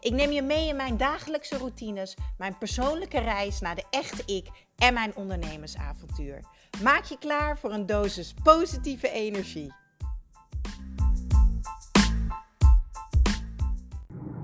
Ik neem je mee in mijn dagelijkse routines, mijn persoonlijke reis naar de echte ik en mijn ondernemersavontuur. Maak je klaar voor een dosis positieve energie.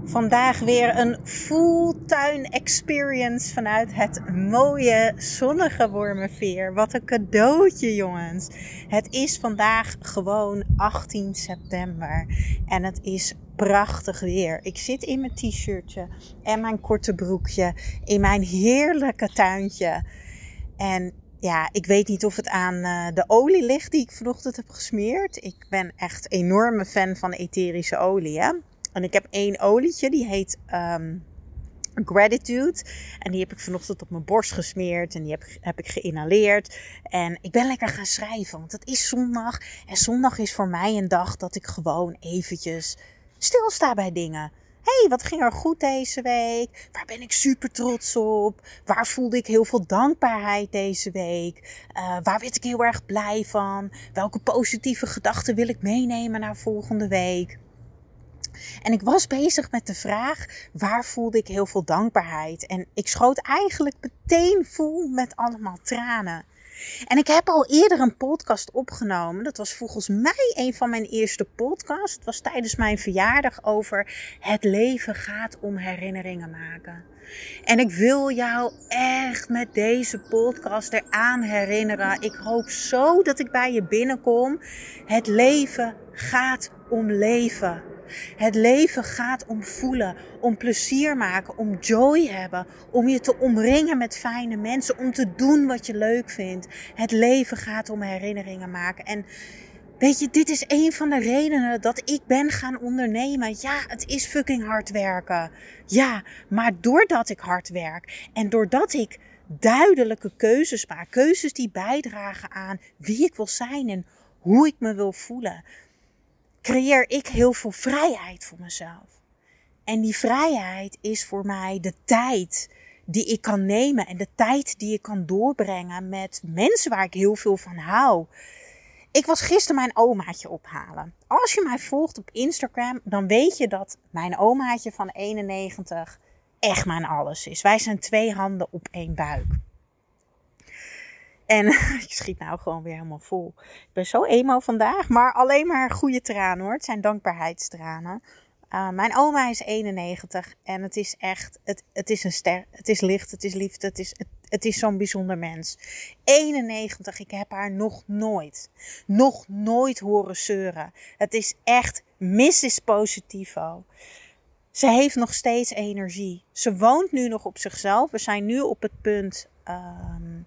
Vandaag weer een full tuin experience vanuit het mooie zonnige Wormerveer. Wat een cadeautje jongens. Het is vandaag gewoon 18 september en het is prachtig weer. Ik zit in mijn t-shirtje en mijn korte broekje in mijn heerlijke tuintje. En ja, ik weet niet of het aan uh, de olie ligt die ik vanochtend heb gesmeerd. Ik ben echt enorme fan van etherische olie. Hè? En ik heb één olietje, die heet um, Gratitude. En die heb ik vanochtend op mijn borst gesmeerd. En die heb, heb ik geïnhaleerd. En ik ben lekker gaan schrijven. Want het is zondag. En zondag is voor mij een dag dat ik gewoon eventjes stilsta bij dingen. hey, wat ging er goed deze week? Waar ben ik super trots op? Waar voelde ik heel veel dankbaarheid deze week? Uh, waar werd ik heel erg blij van? Welke positieve gedachten wil ik meenemen naar volgende week? En ik was bezig met de vraag waar voelde ik heel veel dankbaarheid. En ik schoot eigenlijk meteen vol met allemaal tranen. En ik heb al eerder een podcast opgenomen. Dat was volgens mij een van mijn eerste podcasts. Het was tijdens mijn verjaardag over het leven gaat om herinneringen maken. En ik wil jou echt met deze podcast eraan herinneren. Ik hoop zo dat ik bij je binnenkom. Het leven gaat om leven. Het leven gaat om voelen, om plezier maken, om joy hebben, om je te omringen met fijne mensen, om te doen wat je leuk vindt. Het leven gaat om herinneringen maken. En weet je, dit is een van de redenen dat ik ben gaan ondernemen. Ja, het is fucking hard werken. Ja, maar doordat ik hard werk en doordat ik duidelijke keuzes maak, keuzes die bijdragen aan wie ik wil zijn en hoe ik me wil voelen creëer ik heel veel vrijheid voor mezelf. En die vrijheid is voor mij de tijd die ik kan nemen en de tijd die ik kan doorbrengen met mensen waar ik heel veel van hou. Ik was gisteren mijn omaatje ophalen. Als je mij volgt op Instagram, dan weet je dat mijn omaatje van 91 echt mijn alles is. Wij zijn twee handen op één buik. En je schiet nou gewoon weer helemaal vol. Ik ben zo emo vandaag, maar alleen maar goede tranen hoor. Het zijn dankbaarheidstranen. Uh, mijn oma is 91 en het is echt, het, het is een ster. Het is licht, het is liefde, het is, het, is zo'n bijzonder mens. 91, ik heb haar nog nooit, nog nooit horen zeuren. Het is echt Mrs. Positivo. Ze heeft nog steeds energie. Ze woont nu nog op zichzelf. We zijn nu op het punt um,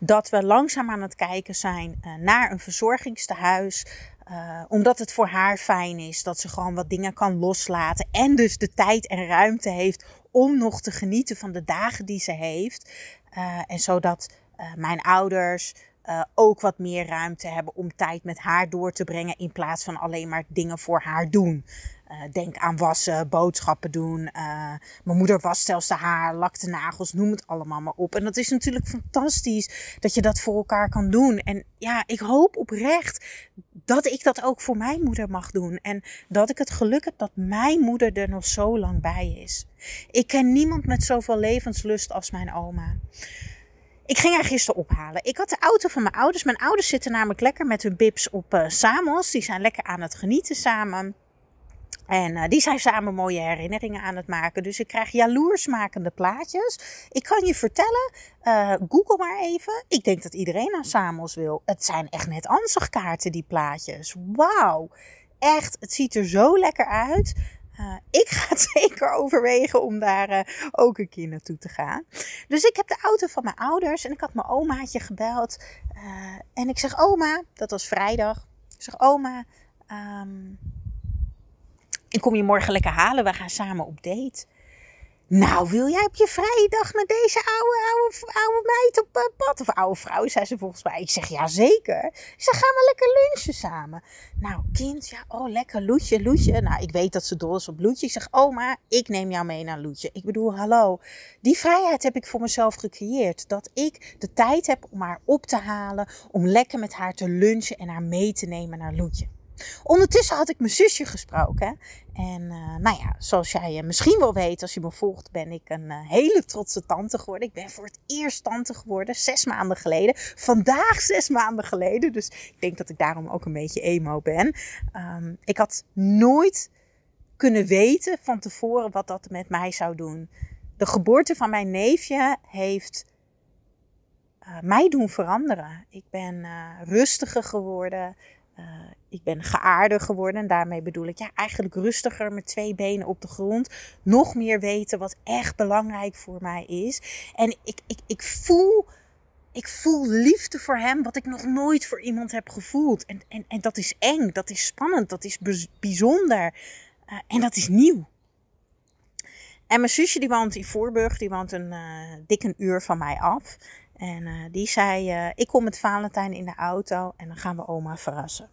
dat we langzaam aan het kijken zijn uh, naar een verzorgingstehuis. Uh, omdat het voor haar fijn is dat ze gewoon wat dingen kan loslaten. En dus de tijd en ruimte heeft om nog te genieten van de dagen die ze heeft. Uh, en zodat mijn ouders ook wat meer ruimte hebben om tijd met haar door te brengen. In plaats van alleen maar dingen voor haar doen. Uh, denk aan wassen, boodschappen doen. Uh, mijn moeder was zelfs de haar, lakte nagels, noem het allemaal maar op. En dat is natuurlijk fantastisch dat je dat voor elkaar kan doen. En ja, ik hoop oprecht dat ik dat ook voor mijn moeder mag doen. En dat ik het geluk heb dat mijn moeder er nog zo lang bij is. Ik ken niemand met zoveel levenslust als mijn oma. Ik ging haar gisteren ophalen. Ik had de auto van mijn ouders. Mijn ouders zitten namelijk lekker met hun bips op uh, Samos. Die zijn lekker aan het genieten samen. En uh, die zijn samen mooie herinneringen aan het maken. Dus ik krijg jaloersmakende plaatjes. Ik kan je vertellen, uh, google maar even. Ik denk dat iedereen aan Samos wil. Het zijn echt net ansichtkaarten, die plaatjes. Wauw. Echt, het ziet er zo lekker uit. Uh, ik ga het zeker overwegen om daar ook een keer naartoe te gaan. Dus ik heb de auto van mijn ouders en ik had mijn omaatje gebeld. En ik zeg, oma, dat was vrijdag. Ik zeg, oma, um, ik kom je morgen lekker halen. We gaan samen op date. Nou, wil jij op je vrije dag met deze oude, oude, oude meid op uh, pad? Of oude vrouw, zei ze volgens mij. Ik zeg, ja zeker. Zeg, gaan we lekker lunchen samen? Nou, kind, ja, oh, lekker Loetje, Loetje. Nou, ik weet dat ze dol is op Loetje. Ik zeg, oma, ik neem jou mee naar Loetje. Ik bedoel, hallo. Die vrijheid heb ik voor mezelf gecreëerd. Dat ik de tijd heb om haar op te halen. Om lekker met haar te lunchen en haar mee te nemen naar Loetje. Ondertussen had ik mijn zusje gesproken. En uh, nou ja, zoals jij misschien wel weet, als je me volgt, ben ik een uh, hele trotse tante geworden. Ik ben voor het eerst tante geworden, zes maanden geleden. Vandaag zes maanden geleden. Dus ik denk dat ik daarom ook een beetje emo ben. Um, ik had nooit kunnen weten van tevoren wat dat met mij zou doen. De geboorte van mijn neefje heeft mij doen veranderen. Ik ben rustiger geworden. Uh, ik ben geaarder geworden. En daarmee bedoel ik ja, eigenlijk rustiger met twee benen op de grond. Nog meer weten wat echt belangrijk voor mij is. En ik, ik, ik voel. Ik voel liefde voor hem, wat ik nog nooit voor iemand heb gevoeld. En, en, en dat is eng, dat is spannend, dat is bijzonder. Uh, en dat is nieuw. En mijn zusje die woont in Voorburg, die woont een uh, dik een uur van mij af. En uh, die zei, uh, ik kom met Valentijn in de auto en dan gaan we oma verrassen.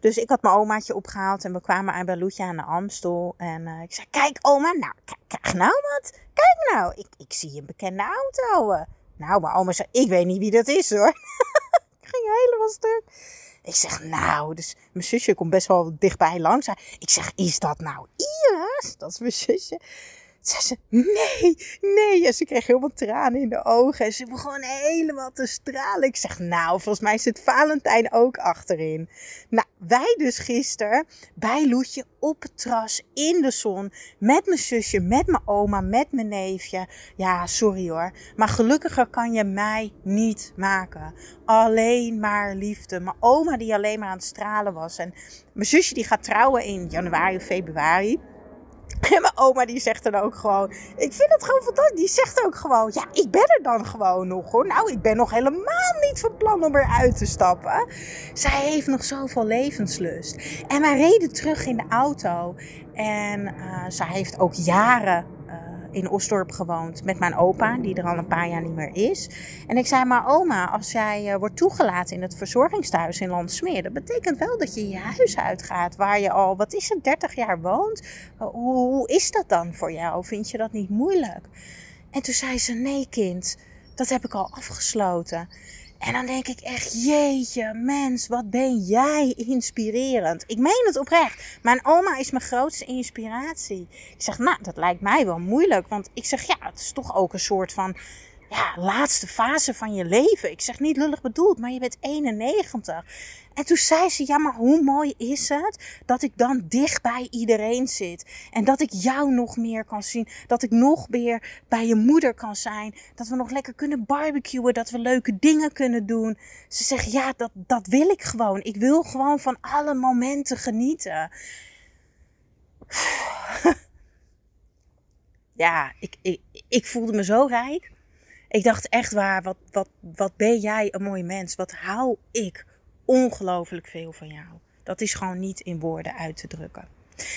Dus ik had mijn omaatje opgehaald en we kwamen aan bij Loetje aan de Amstel. En uh, ik zei, kijk oma, nou, kijk nou wat. Kijk nou, ik, ik zie een bekende auto. Nou, mijn oma zei, ik weet niet wie dat is hoor. ik ging helemaal stuk. Ik zeg, nou, dus mijn zusje komt best wel dichtbij langs. Ik zeg, is dat nou Iris? Dat is mijn zusje. Zei ze, nee, nee. En ze kreeg helemaal tranen in de ogen. En ze begon helemaal te stralen. Ik zeg, nou, volgens mij zit Valentijn ook achterin. Nou, wij dus gisteren bij Loetje op het terras in de zon. Met mijn zusje, met mijn oma, met mijn neefje. Ja, sorry hoor. Maar gelukkiger kan je mij niet maken. Alleen maar liefde. Mijn oma die alleen maar aan het stralen was. En mijn zusje die gaat trouwen in januari februari. En mijn oma die zegt dan ook gewoon, ik vind het gewoon fantastisch. Die zegt ook gewoon, ja, ik ben er dan gewoon nog hoor. Nou, ik ben nog helemaal niet van plan om eruit te stappen. Zij heeft nog zoveel levenslust. En wij reden terug in de auto. En uh, zij heeft ook jaren in Osdorp gewoond met mijn opa, die er al een paar jaar niet meer is. En ik zei, maar oma, als jij uh, wordt toegelaten in het verzorgingstehuis in Landsmeer, dat betekent wel dat je je huis uitgaat waar je al, wat is het, 30 jaar woont. Hoe is dat dan voor jou? Vind je dat niet moeilijk? En toen zei ze, nee kind, dat heb ik al afgesloten. En dan denk ik echt, jeetje, mens, wat ben jij inspirerend. Ik meen het oprecht. Mijn oma is mijn grootste inspiratie. Ik zeg, nou, dat lijkt mij wel moeilijk. Want ik zeg, ja, het is toch ook een soort van ja, laatste fase van je leven. Ik zeg niet lullig bedoeld, maar je bent 91. En toen zei ze: Ja, maar hoe mooi is het dat ik dan dicht bij iedereen zit? En dat ik jou nog meer kan zien. Dat ik nog meer bij je moeder kan zijn. Dat we nog lekker kunnen barbecuen. Dat we leuke dingen kunnen doen. Ze zegt: Ja, dat, dat wil ik gewoon. Ik wil gewoon van alle momenten genieten. Ja, ik, ik, ik voelde me zo rijk. Ik dacht echt waar, wat, wat, wat ben jij een mooi mens. Wat hou ik ongelooflijk veel van jou. Dat is gewoon niet in woorden uit te drukken.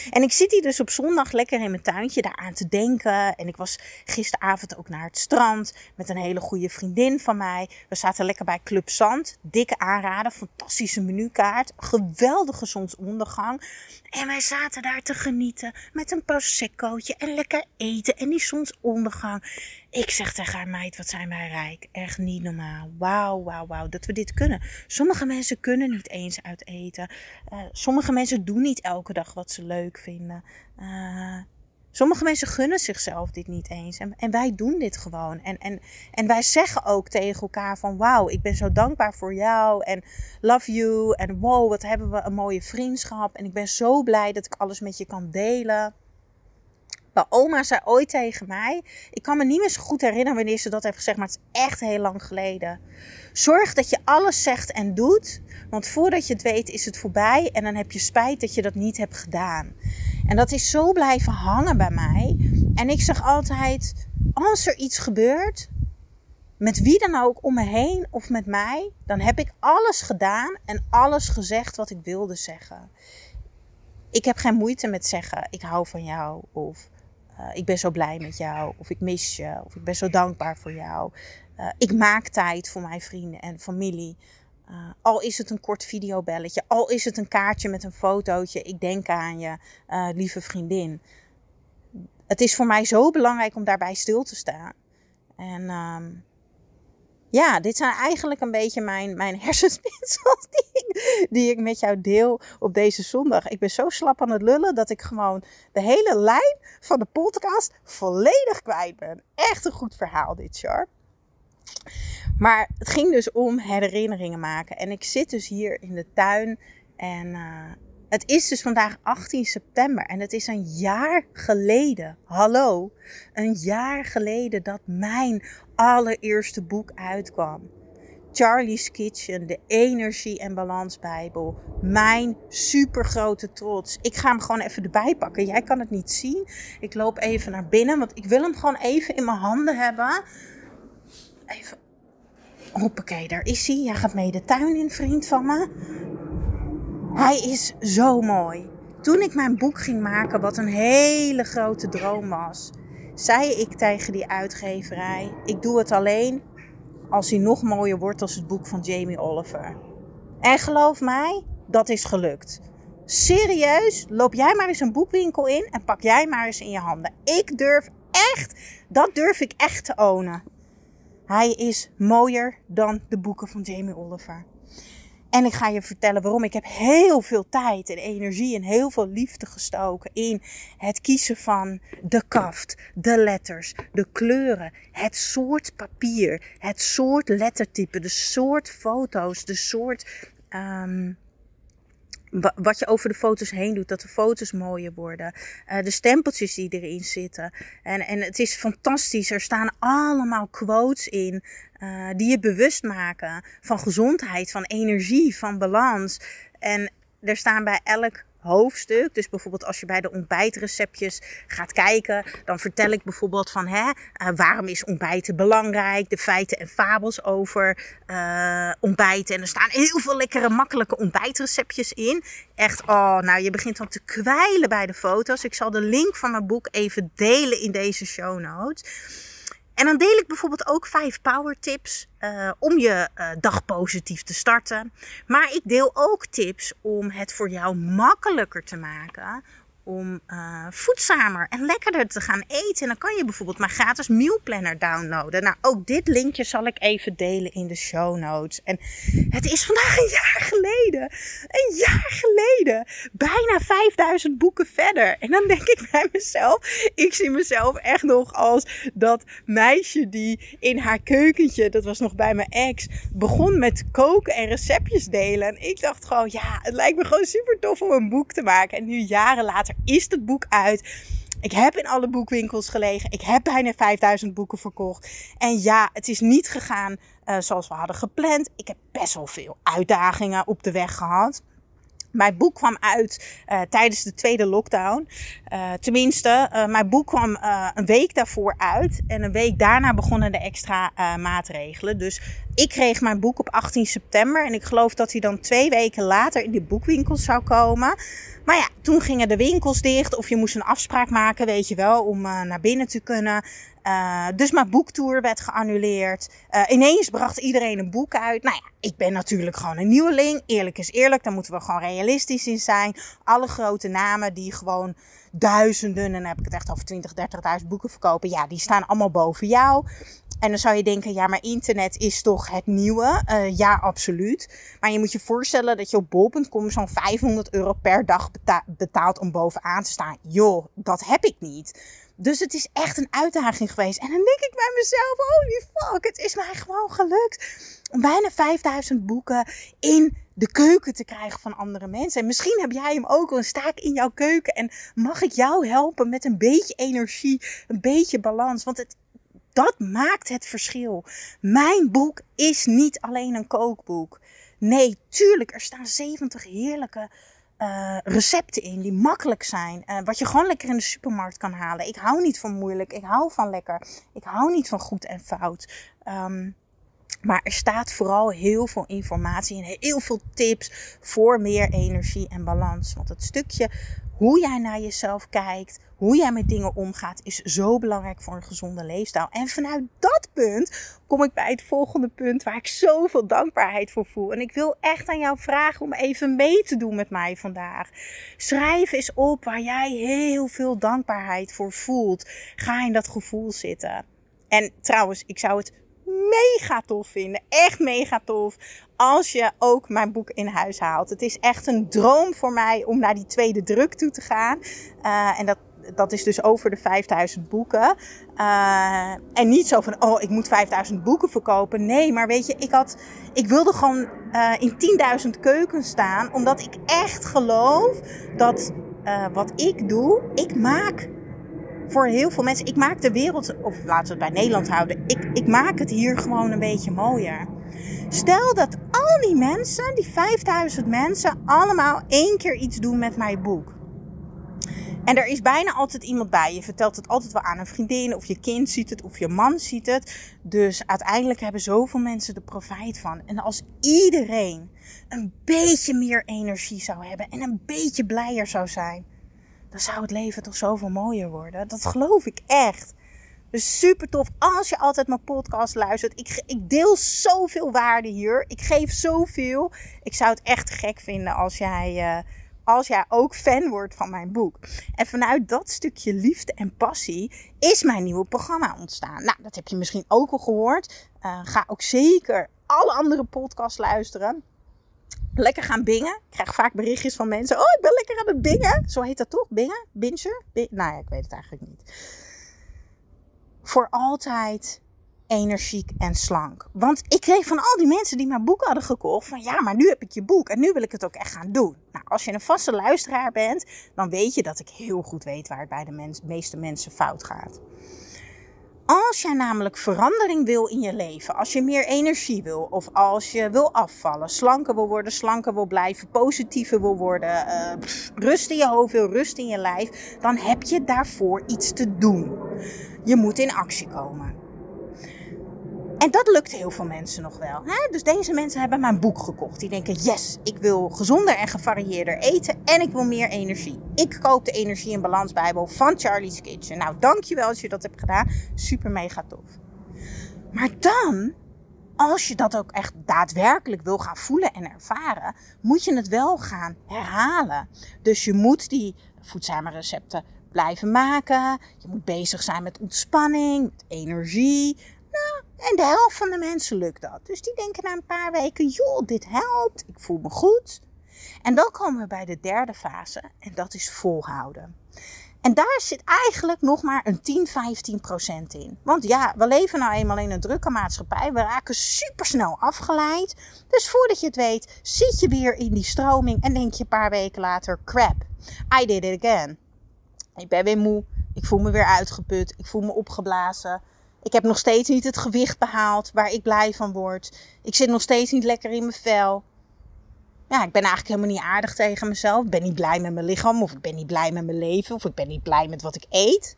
En ik zit hier dus op zondag lekker in mijn tuintje daar aan te denken. En ik was gisteravond ook naar het strand met een hele goede vriendin van mij. We zaten lekker bij Club Zand. Dikke aanrader, fantastische menukaart. Geweldige zonsondergang. En wij zaten daar te genieten met een proseccootje en lekker eten en die zonsondergang. Ik zeg tegen haar meid, wat zijn wij rijk. Echt niet normaal. Wauw, wauw, wauw, dat we dit kunnen. Sommige mensen kunnen niet eens uit eten. Uh, sommige mensen doen niet elke dag wat ze leuk vinden. Uh, sommige mensen gunnen zichzelf dit niet eens. En, en wij doen dit gewoon. En, en, en wij zeggen ook tegen elkaar van wauw, ik ben zo dankbaar voor jou. En love you. En wow, wat hebben we een mooie vriendschap. En ik ben zo blij dat ik alles met je kan delen. Mijn oma zei ooit tegen mij. Ik kan me niet meer zo goed herinneren wanneer ze dat heeft gezegd, maar het is echt heel lang geleden. Zorg dat je alles zegt en doet, want voordat je het weet is het voorbij en dan heb je spijt dat je dat niet hebt gedaan. En dat is zo blijven hangen bij mij. En ik zeg altijd: als er iets gebeurt, met wie dan ook om me heen of met mij, dan heb ik alles gedaan en alles gezegd wat ik wilde zeggen. Ik heb geen moeite met zeggen: ik hou van jou of Uh, ik ben zo blij met jou. Of ik mis je. Of ik ben zo dankbaar voor jou. Uh, ik maak tijd voor mijn vrienden en familie. Uh, al is het een kort videobelletje. Al is het een kaartje met een fotootje. Ik denk aan je, lieve vriendin. Het is voor mij zo belangrijk om daarbij stil te staan. En um, ja, dit zijn eigenlijk een beetje mijn, mijn hersenspinsels die ik, die ik met jou deel op deze zondag. Ik ben zo slap aan het lullen dat ik gewoon de hele lijn van de podcast volledig kwijt ben. Echt een goed verhaal dit, jaar. Maar het ging dus om herinneringen maken. En ik zit dus hier in de tuin en uh, het is dus vandaag 18 september en het is een jaar geleden. Hallo, een jaar geleden dat mijn allereerste boek uitkwam. Charlie's Kitchen, de Energie- en Balansbijbel. Mijn supergrote trots. Ik ga hem gewoon even erbij pakken. Jij kan het niet zien. Ik loop even naar binnen, want ik wil hem gewoon even in mijn handen hebben. Even. Hoppakee, daar is hij. Jij gaat mee de tuin in, vriend van me. Hij is zo mooi. Toen ik mijn boek ging maken, wat een hele grote droom was, zei ik tegen die uitgeverij: Ik doe het alleen als hij nog mooier wordt als het boek van Jamie Oliver. En geloof mij, dat is gelukt. Serieus, loop jij maar eens een boekwinkel in en pak jij maar eens in je handen. Ik durf echt, dat durf ik echt te ownen. Hij is mooier dan de boeken van Jamie Oliver. En ik ga je vertellen waarom. Ik heb heel veel tijd en energie en heel veel liefde gestoken in het kiezen van de kaft, de letters, de kleuren, het soort papier, het soort lettertype, de soort foto's, de soort um, wat je over de foto's heen doet, dat de foto's mooier worden. Uh, de stempeltjes die erin zitten. En, en het is fantastisch. Er staan allemaal quotes in uh, die je bewust maken van gezondheid, van energie, van balans. En er staan bij elk hoofdstuk. Dus bijvoorbeeld als je bij de ontbijtreceptjes gaat kijken, dan vertel ik bijvoorbeeld van hè, uh, waarom is ontbijten belangrijk, de feiten en fabels over uh, ontbijten. En er staan heel veel lekkere, makkelijke ontbijtreceptjes in. Echt, oh, nou je begint dan te kwijlen bij de foto's. Ik zal de link van mijn boek even delen in deze show notes. En dan deel ik bijvoorbeeld ook vijf power tips uh, om je uh, dag positief te starten. Maar ik deel ook tips om het voor jou makkelijker te maken om uh, voedzamer en lekkerder te gaan eten. En dan kan je bijvoorbeeld mijn gratis mealplanner downloaden. Nou, ook dit linkje zal ik even delen in de show notes. En het is vandaag een jaar geleden. Een jaar geleden. Bijna 5000 boeken verder. En dan denk ik bij mezelf, ik zie mezelf echt nog als dat meisje die in haar keukentje, dat was nog bij mijn ex, begon met koken en receptjes delen. En ik dacht gewoon, ja, het lijkt me gewoon super tof om een boek te maken. En nu jaren later is het boek uit. Ik heb in alle boekwinkels gelegen. Ik heb bijna 5000 boeken verkocht. En ja, het is niet gegaan uh, zoals we hadden gepland. Ik heb best wel veel uitdagingen op de weg gehad. Mijn boek kwam uit uh, tijdens de tweede lockdown. Uh, tenminste, uh, mijn boek kwam een week daarvoor uit. En een week daarna begonnen de extra maatregelen. Dus ik kreeg mijn boek op 18 september. En ik geloof dat hij dan twee weken later in de boekwinkels zou komen. Maar ja, toen gingen de winkels dicht. Of je moest een afspraak maken, weet je wel, om naar binnen te kunnen. Uh, dus mijn boektour werd geannuleerd. Uh, ineens bracht iedereen een boek uit. Nou ja, ik ben natuurlijk gewoon een nieuweling. Eerlijk is eerlijk, daar moeten we gewoon realistisch in zijn. Alle grote namen die gewoon duizenden, en dan heb ik het echt over 20, 30.000 boeken verkopen. Ja, die staan allemaal boven jou. En dan zou je denken, ja, maar internet is toch het nieuwe? Uh, ja, absoluut. Maar je moet je voorstellen dat je op bol.com zo'n 500 euro per dag beta betaalt om bovenaan te staan. Joh, dat heb ik niet. Dus het is echt een uitdaging geweest. En dan denk ik bij mezelf, holy fuck, het is mij gewoon gelukt om bijna 5000 boeken in de keuken te krijgen van andere mensen. En misschien heb jij hem ook al en sta ik in jouw keuken en mag ik jou helpen met een beetje energie, een beetje balans. Want het, dat maakt het verschil. Mijn boek is niet alleen een kookboek. Nee, tuurlijk, er staan 70 heerlijke uh, recepten in die makkelijk zijn. Uh, wat je gewoon lekker in de supermarkt kan halen. Ik hou niet van moeilijk. Ik hou van lekker. Ik hou niet van goed en fout. Um, maar er staat vooral heel veel informatie en heel veel tips voor meer energie en balans. Want het stukje hoe jij naar jezelf kijkt, hoe jij met dingen omgaat, is zo belangrijk voor een gezonde leefstijl. En vanuit dat punt kom ik bij het volgende punt waar ik zoveel dankbaarheid voor voel. En ik wil echt aan jou vragen om even mee te doen met mij vandaag. Schrijf eens op waar jij heel veel dankbaarheid voor voelt. Ga in dat gevoel zitten. En trouwens, ik zou het mega tof vinden. Echt mega tof. Als je ook mijn boek in huis haalt. Het is echt een droom voor mij om naar die tweede druk toe te gaan. Uh, en dat, dat is dus over de 5000 boeken. Uh, en niet zo van, oh, ik moet 5000 boeken verkopen. Nee, maar weet je, ik, had, ik wilde gewoon uh, in 10.000 keukens staan. Omdat ik echt geloof dat wat ik doe, ik maak voor heel veel mensen. Ik maak de wereld, of laten we het bij Nederland houden. Ik, ik maak het hier gewoon een beetje mooier. Stel dat al die mensen, die 5000 mensen, allemaal één keer iets doen met mijn boek. En er is bijna altijd iemand bij. Je vertelt het altijd wel aan een vriendin, of je kind ziet het, of je man ziet het. Dus uiteindelijk hebben zoveel mensen er profijt van. En als iedereen een beetje meer energie zou hebben en een beetje blijer zou zijn, dan zou het leven toch zoveel mooier worden. Dat geloof ik echt. Dus super tof als je altijd mijn podcast luistert. Ik, ik deel zoveel waarde hier. Ik geef zoveel. Ik zou het echt gek vinden als jij, uh, als jij ook fan wordt van mijn boek. En vanuit dat stukje liefde en passie is mijn nieuwe programma ontstaan. Nou, dat heb je misschien ook al gehoord. Uh, ga ook zeker alle andere podcasts luisteren lekker gaan bingen. Ik krijg vaak berichtjes van mensen. Oh, ik ben lekker aan het bingen. Zo heet dat toch? Bingen? Binger? nou ja, ik weet het eigenlijk niet. Voor altijd energiek en slank. Want ik kreeg van al die mensen die mijn boek hadden gekocht van ja, maar nu heb ik je boek en nu wil ik het ook echt gaan doen. Nou, als je een vaste luisteraar bent, dan weet je dat ik heel goed weet waar het bij de meeste mensen fout gaat. Als jij namelijk verandering wil in je leven, als je meer energie wil, of als je wil afvallen, slanker wil worden, slanker wil blijven, positiever wil worden, uh, rust in je hoofd wil, rust in je lijf, dan heb je daarvoor iets te doen. Je moet in actie komen. En dat lukt heel veel mensen nog wel. Hè? Dus deze mensen hebben mijn boek gekocht. Die denken, yes, ik wil gezonder en gevarieerder eten en ik wil meer energie. Ik koop de Energie en Balans Bijbel van Charlie's Kitchen. Nou, dankjewel als je dat hebt gedaan. Super mega tof. Maar dan, als je dat ook echt daadwerkelijk wil gaan voelen en ervaren, moet je het wel gaan herhalen. Dus je moet die voedzame recepten blijven maken. Je moet bezig zijn met ontspanning, met energie, en de helft van de mensen lukt dat. Dus die denken na een paar weken, joh, dit helpt, ik voel me goed. En dan komen we bij de derde fase en dat is volhouden. En daar zit eigenlijk nog maar een 10, 15 procent in. Want ja, we leven nou eenmaal in een drukke maatschappij. We raken supersnel afgeleid. Dus voordat je het weet, zit je weer in die stroming en denk je een paar weken later, crap, I did it again. Ik ben weer moe, ik voel me weer uitgeput, ik voel me opgeblazen. Ik heb nog steeds niet het gewicht behaald waar ik blij van word. Ik zit nog steeds niet lekker in mijn vel. Ja, ik ben eigenlijk helemaal niet aardig tegen mezelf. Ik ben niet blij met mijn lichaam, of ik ben niet blij met mijn leven, of ik ben niet blij met wat ik eet.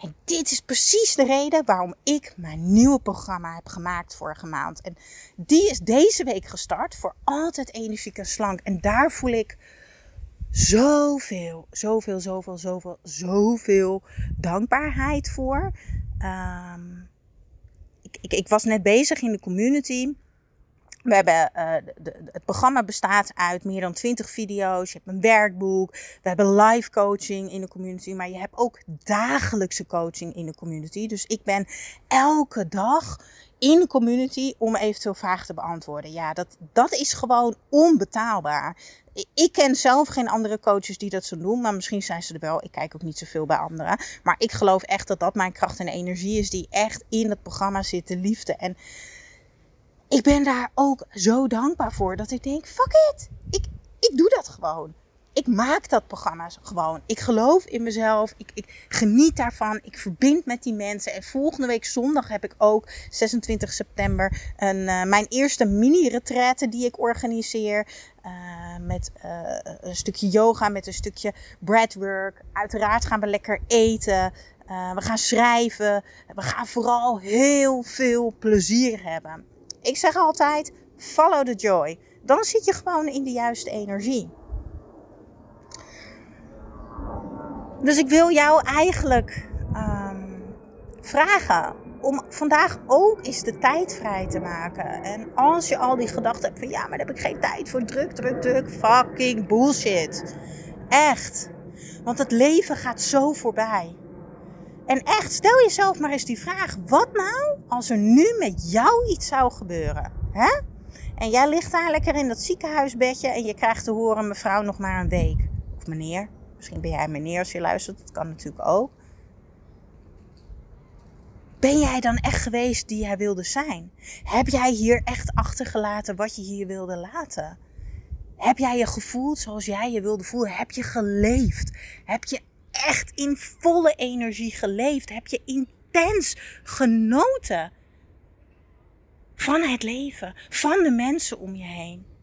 En dit is precies de reden waarom ik mijn nieuwe programma heb gemaakt vorige maand. En die is deze week gestart voor altijd energiek en slank. En daar voel ik zoveel, zoveel, zoveel, zoveel, zoveel dankbaarheid voor. Um, ik, ik, ik, was net bezig in de community. We hebben, uh, de, het programma bestaat uit meer dan 20 video's. Je hebt een werkboek. We hebben live coaching in de community. Maar je hebt ook dagelijkse coaching in de community. Dus ik ben elke dag in de community om eventueel vragen te beantwoorden. Ja, dat, dat is gewoon onbetaalbaar. Ik ken zelf geen andere coaches die dat zo doen, maar misschien zijn ze er wel. Ik kijk ook niet zoveel bij anderen. Maar ik geloof echt dat dat mijn kracht en energie is die echt in het programma zit, de liefde. En ik ben daar ook zo dankbaar voor dat ik denk, fuck it, ik, ik doe dat gewoon ik maak dat programma gewoon. Ik geloof in mezelf. Ik, ik, geniet daarvan. Ik verbind met die mensen. En volgende week zondag heb ik ook, 26 september, een, uh, mijn eerste mini-retraite die ik organiseer. Uh, met uh, een stukje yoga, met een stukje breathwork. Uiteraard gaan we lekker eten. we gaan schrijven. We gaan vooral heel veel plezier hebben. Ik zeg altijd: follow the joy. Dan zit je gewoon in de juiste energie. Dus ik wil jou eigenlijk ehm, vragen om vandaag ook eens de tijd vrij te maken. En als je al die gedachten hebt van ja, maar daar heb ik geen tijd voor. Druk, druk, druk. Fucking bullshit. Echt. Want het leven gaat zo voorbij. En echt, stel jezelf maar eens die vraag: wat nou als er nu met jou iets zou gebeuren? Hè? En jij ligt daar lekker in dat ziekenhuisbedje en je krijgt te horen: mevrouw, nog maar een week. Of meneer. Misschien ben jij meneer als je luistert, dat kan natuurlijk ook. Ben jij dan echt geweest die jij wilde zijn? Heb jij hier echt achtergelaten wat je hier wilde laten? Heb jij je gevoeld zoals jij je wilde voelen? Heb je geleefd? Heb je echt in volle energie geleefd? Heb je intens genoten van het leven, van de mensen om je heen?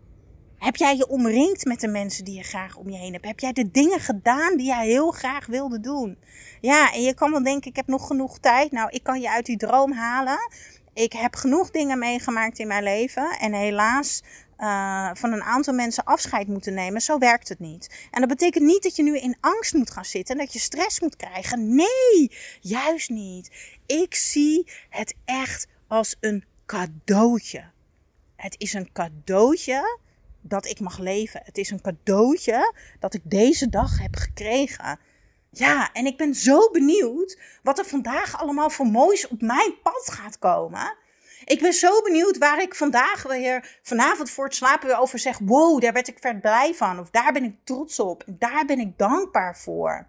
Heb jij je omringd met de mensen die je graag om je heen hebt? Heb jij de dingen gedaan die jij heel graag wilde doen? Ja, en je kan wel denken, ik heb nog genoeg tijd. Nou, ik kan je uit die droom halen. Ik heb genoeg dingen meegemaakt in mijn leven. En helaas uh, van een aantal mensen afscheid moeten nemen. Zo werkt het niet. En dat betekent niet dat je nu in angst moet gaan zitten en dat je stress moet krijgen. Nee, juist niet. Ik zie het echt als een cadeautje. Het is een cadeautje dat ik mag leven. Het is een cadeautje dat ik deze dag heb gekregen. Ja, en ik ben zo benieuwd wat er vandaag allemaal voor moois op mijn pad gaat komen. Ik ben zo benieuwd waar ik vandaag weer, vanavond voor het slapen weer over zeg. Wow, daar werd ik ver blij van. Of daar ben ik trots op. Daar ben ik dankbaar voor.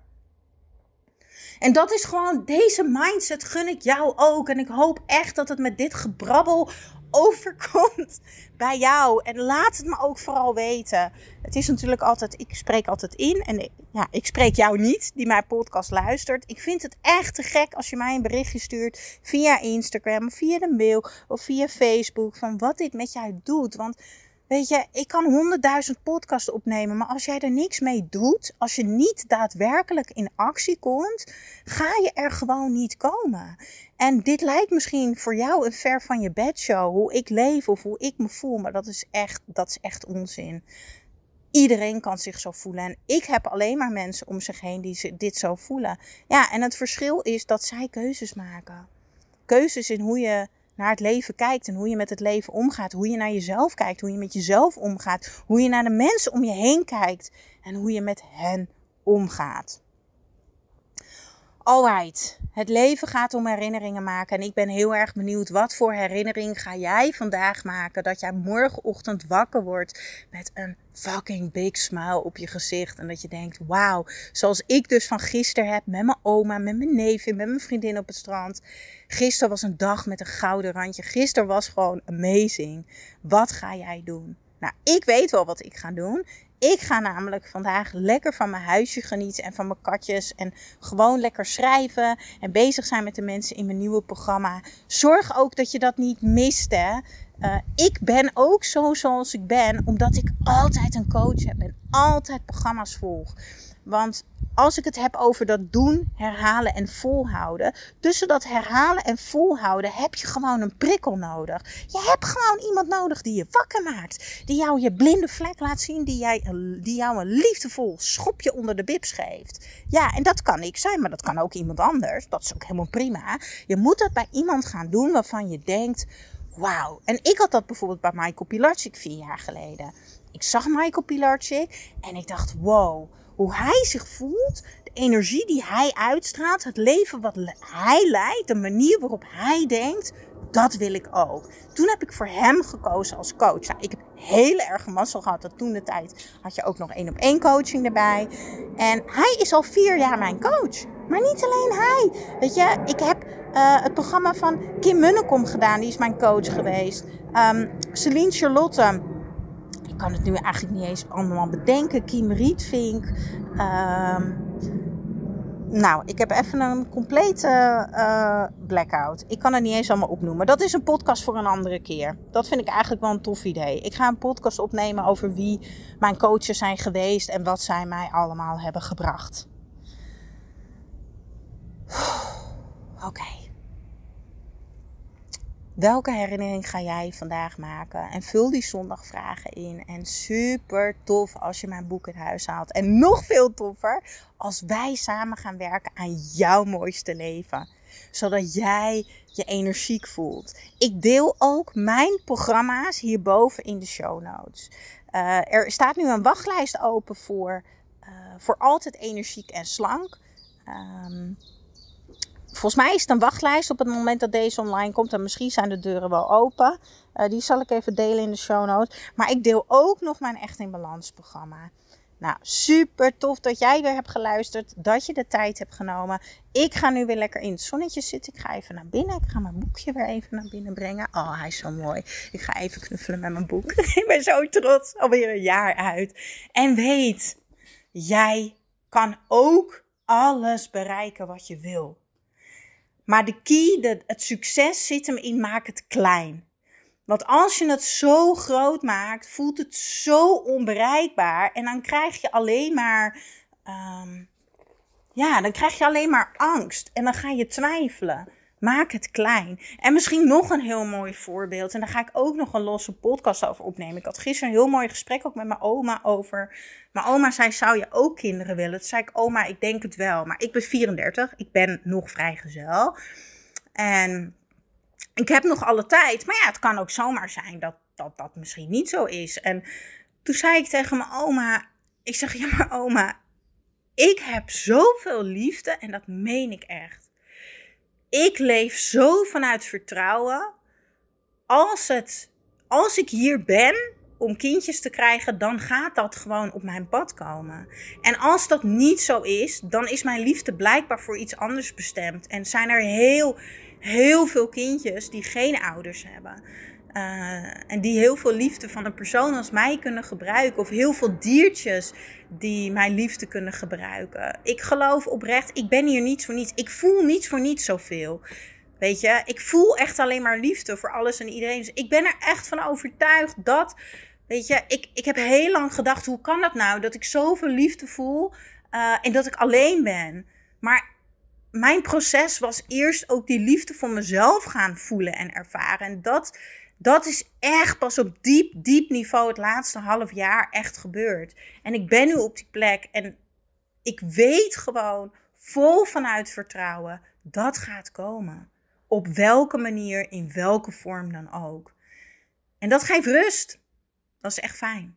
En dat is gewoon, deze mindset gun ik jou ook. En ik hoop echt dat het met dit gebrabbel overkomt bij jou. En laat het me ook vooral weten. Het is natuurlijk altijd, ik spreek altijd in. En ja, ik spreek jou niet, die mijn podcast luistert. Ik vind het echt te gek als je mij een berichtje stuurt via Instagram, via de mail of via Facebook. Van wat dit met jou doet. Want Weet je, ik kan honderdduizend podcasts opnemen, maar als jij er niks mee doet, als je niet daadwerkelijk in actie komt, ga je er gewoon niet komen. En dit lijkt misschien voor jou een ver van je bedshow, hoe ik leef of hoe ik me voel, maar dat is echt, dat is echt onzin. Iedereen kan zich zo voelen. En ik heb alleen maar mensen om zich heen die dit zo voelen. Ja, en het verschil is dat zij keuzes maken. Keuzes in hoe je naar het leven kijkt en hoe je met het leven omgaat. Hoe je naar jezelf kijkt, hoe je met jezelf omgaat. Hoe je naar de mensen om je heen kijkt en hoe je met hen omgaat. Alright, het leven gaat om herinneringen maken. En ik ben heel erg benieuwd wat voor herinnering ga jij vandaag maken. Dat jij morgenochtend wakker wordt met een fucking big smile op je gezicht. En dat je denkt, wauw, zoals ik dus van gisteren heb met mijn oma, met mijn neef, met mijn vriendin op het strand. Gisteren was een dag met een gouden randje. Gisteren was gewoon amazing. Wat ga jij doen? Nou, ik weet wel wat ik ga doen. Ik ga namelijk vandaag lekker van mijn huisje genieten en van mijn katjes. En gewoon lekker schrijven en bezig zijn met de mensen in mijn nieuwe programma. Zorg ook dat je dat niet mist, hè. Uh, ik ben ook zo zoals ik ben, omdat ik altijd een coach heb en altijd programma's volg. Want als ik het heb over dat doen, herhalen en volhouden. Tussen dat herhalen en volhouden heb je gewoon een prikkel nodig. Je hebt gewoon iemand nodig die je wakker maakt. Die jou je blinde vlek laat zien. Die, jij, die jou een liefdevol schopje onder de bibs geeft. Ja, en dat kan ik zijn, maar dat kan ook iemand anders. Dat is ook helemaal prima. Je moet dat bij iemand gaan doen waarvan je denkt... Wauw. En ik had dat bijvoorbeeld bij Michael Pilarczyk vier jaar geleden. Ik zag Michael Pilarczyk en ik dacht, wow hoe hij zich voelt, de energie die hij uitstraalt, het leven wat hij leidt, de manier waarop hij denkt, dat wil ik ook. Toen heb ik voor hem gekozen als coach. Nou, ik heb heel erg mazzel gehad toen de tijd had je ook nog één op één coaching erbij. En hij is al vier jaar mijn coach. Maar niet alleen hij. Weet je, ik heb uh, het programma van Kim Munnekom gedaan. Die is mijn coach geweest. Um, Celine Charlotte kan het nu eigenlijk niet eens allemaal bedenken. Kiem Rietvink. Uh, nou, ik heb even een complete uh, blackout. Ik kan het niet eens allemaal opnoemen. Dat is een podcast voor een andere keer. Dat vind ik eigenlijk wel een tof idee. Ik ga een podcast opnemen over wie mijn coaches zijn geweest en wat zij mij allemaal hebben gebracht. Oké. Welke herinnering ga jij vandaag maken? En vul die zondagvragen in. En super tof als je mijn boek in huis haalt. En nog veel toffer als wij samen gaan werken aan jouw mooiste leven. Zodat jij je energiek voelt. Ik deel ook mijn programma's hierboven in de show notes. Uh, er staat nu een wachtlijst open voor, uh, voor altijd energiek en slank. Um, volgens mij is het een wachtlijst op het moment dat deze online komt. En misschien zijn de deuren wel open. Uh, die zal ik even delen in de show notes. Maar ik deel ook nog mijn Echt in Balans programma. Nou, super tof dat jij weer hebt geluisterd. Dat je de tijd hebt genomen. Ik ga nu weer lekker in het zonnetje zitten. Ik ga even naar binnen. Ik ga mijn boekje weer even naar binnen brengen. Oh, hij is zo mooi. Ik ga even knuffelen met mijn boek. ik ben zo trots. Alweer een jaar uit. En weet, jij kan ook alles bereiken wat je wil. Maar de key, de, het succes zit hem in maak het klein. Want als je het zo groot maakt, voelt het zo onbereikbaar. En dan krijg je alleen maar. Um, ja, dan krijg je alleen maar angst. En dan ga je twijfelen. Maak het klein. En misschien nog een heel mooi voorbeeld. En daar ga ik ook nog een losse podcast over opnemen. Ik had gisteren een heel mooi gesprek ook met mijn oma over. Mijn oma zei: Zou je ook kinderen willen? Toen zei ik: Oma, ik denk het wel. Maar ik ben 34. Ik ben nog vrijgezel. En ik heb nog alle tijd. Maar ja, het kan ook zomaar zijn dat dat, dat misschien niet zo is. En toen zei ik tegen mijn oma: Ik zeg: Ja, maar oma. Ik heb zoveel liefde en dat meen ik echt ik leef zo vanuit vertrouwen. Als, het, als ik hier ben om kindjes te krijgen, dan gaat dat gewoon op mijn pad komen. En als dat niet zo is, dan is mijn liefde blijkbaar voor iets anders bestemd. En zijn er heel, heel veel kindjes die geen ouders hebben. Uh, en die heel veel liefde van een persoon als mij kunnen gebruiken. Of heel veel diertjes die mijn liefde kunnen gebruiken. Ik geloof oprecht, ik ben hier niet voor niets. Ik voel niet voor niets zoveel. Weet je, ik voel echt alleen maar liefde voor alles en iedereen. Dus ik ben er echt van overtuigd dat, weet je, ik, ik heb heel lang gedacht, hoe kan dat nou? Dat ik zoveel liefde voel uh, en dat ik alleen ben. Maar mijn proces was eerst ook die liefde voor mezelf gaan voelen en ervaren. En dat dat is echt pas op diep, diep niveau het laatste half jaar echt gebeurd. En ik ben nu op die plek en ik weet gewoon vol vanuit vertrouwen dat gaat komen. Op welke manier, in welke vorm dan ook. En dat geeft rust. Dat is echt fijn.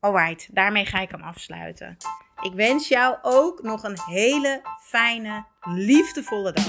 Alright, daarmee ga ik hem afsluiten. Ik wens jou ook nog een hele fijne, liefdevolle dag.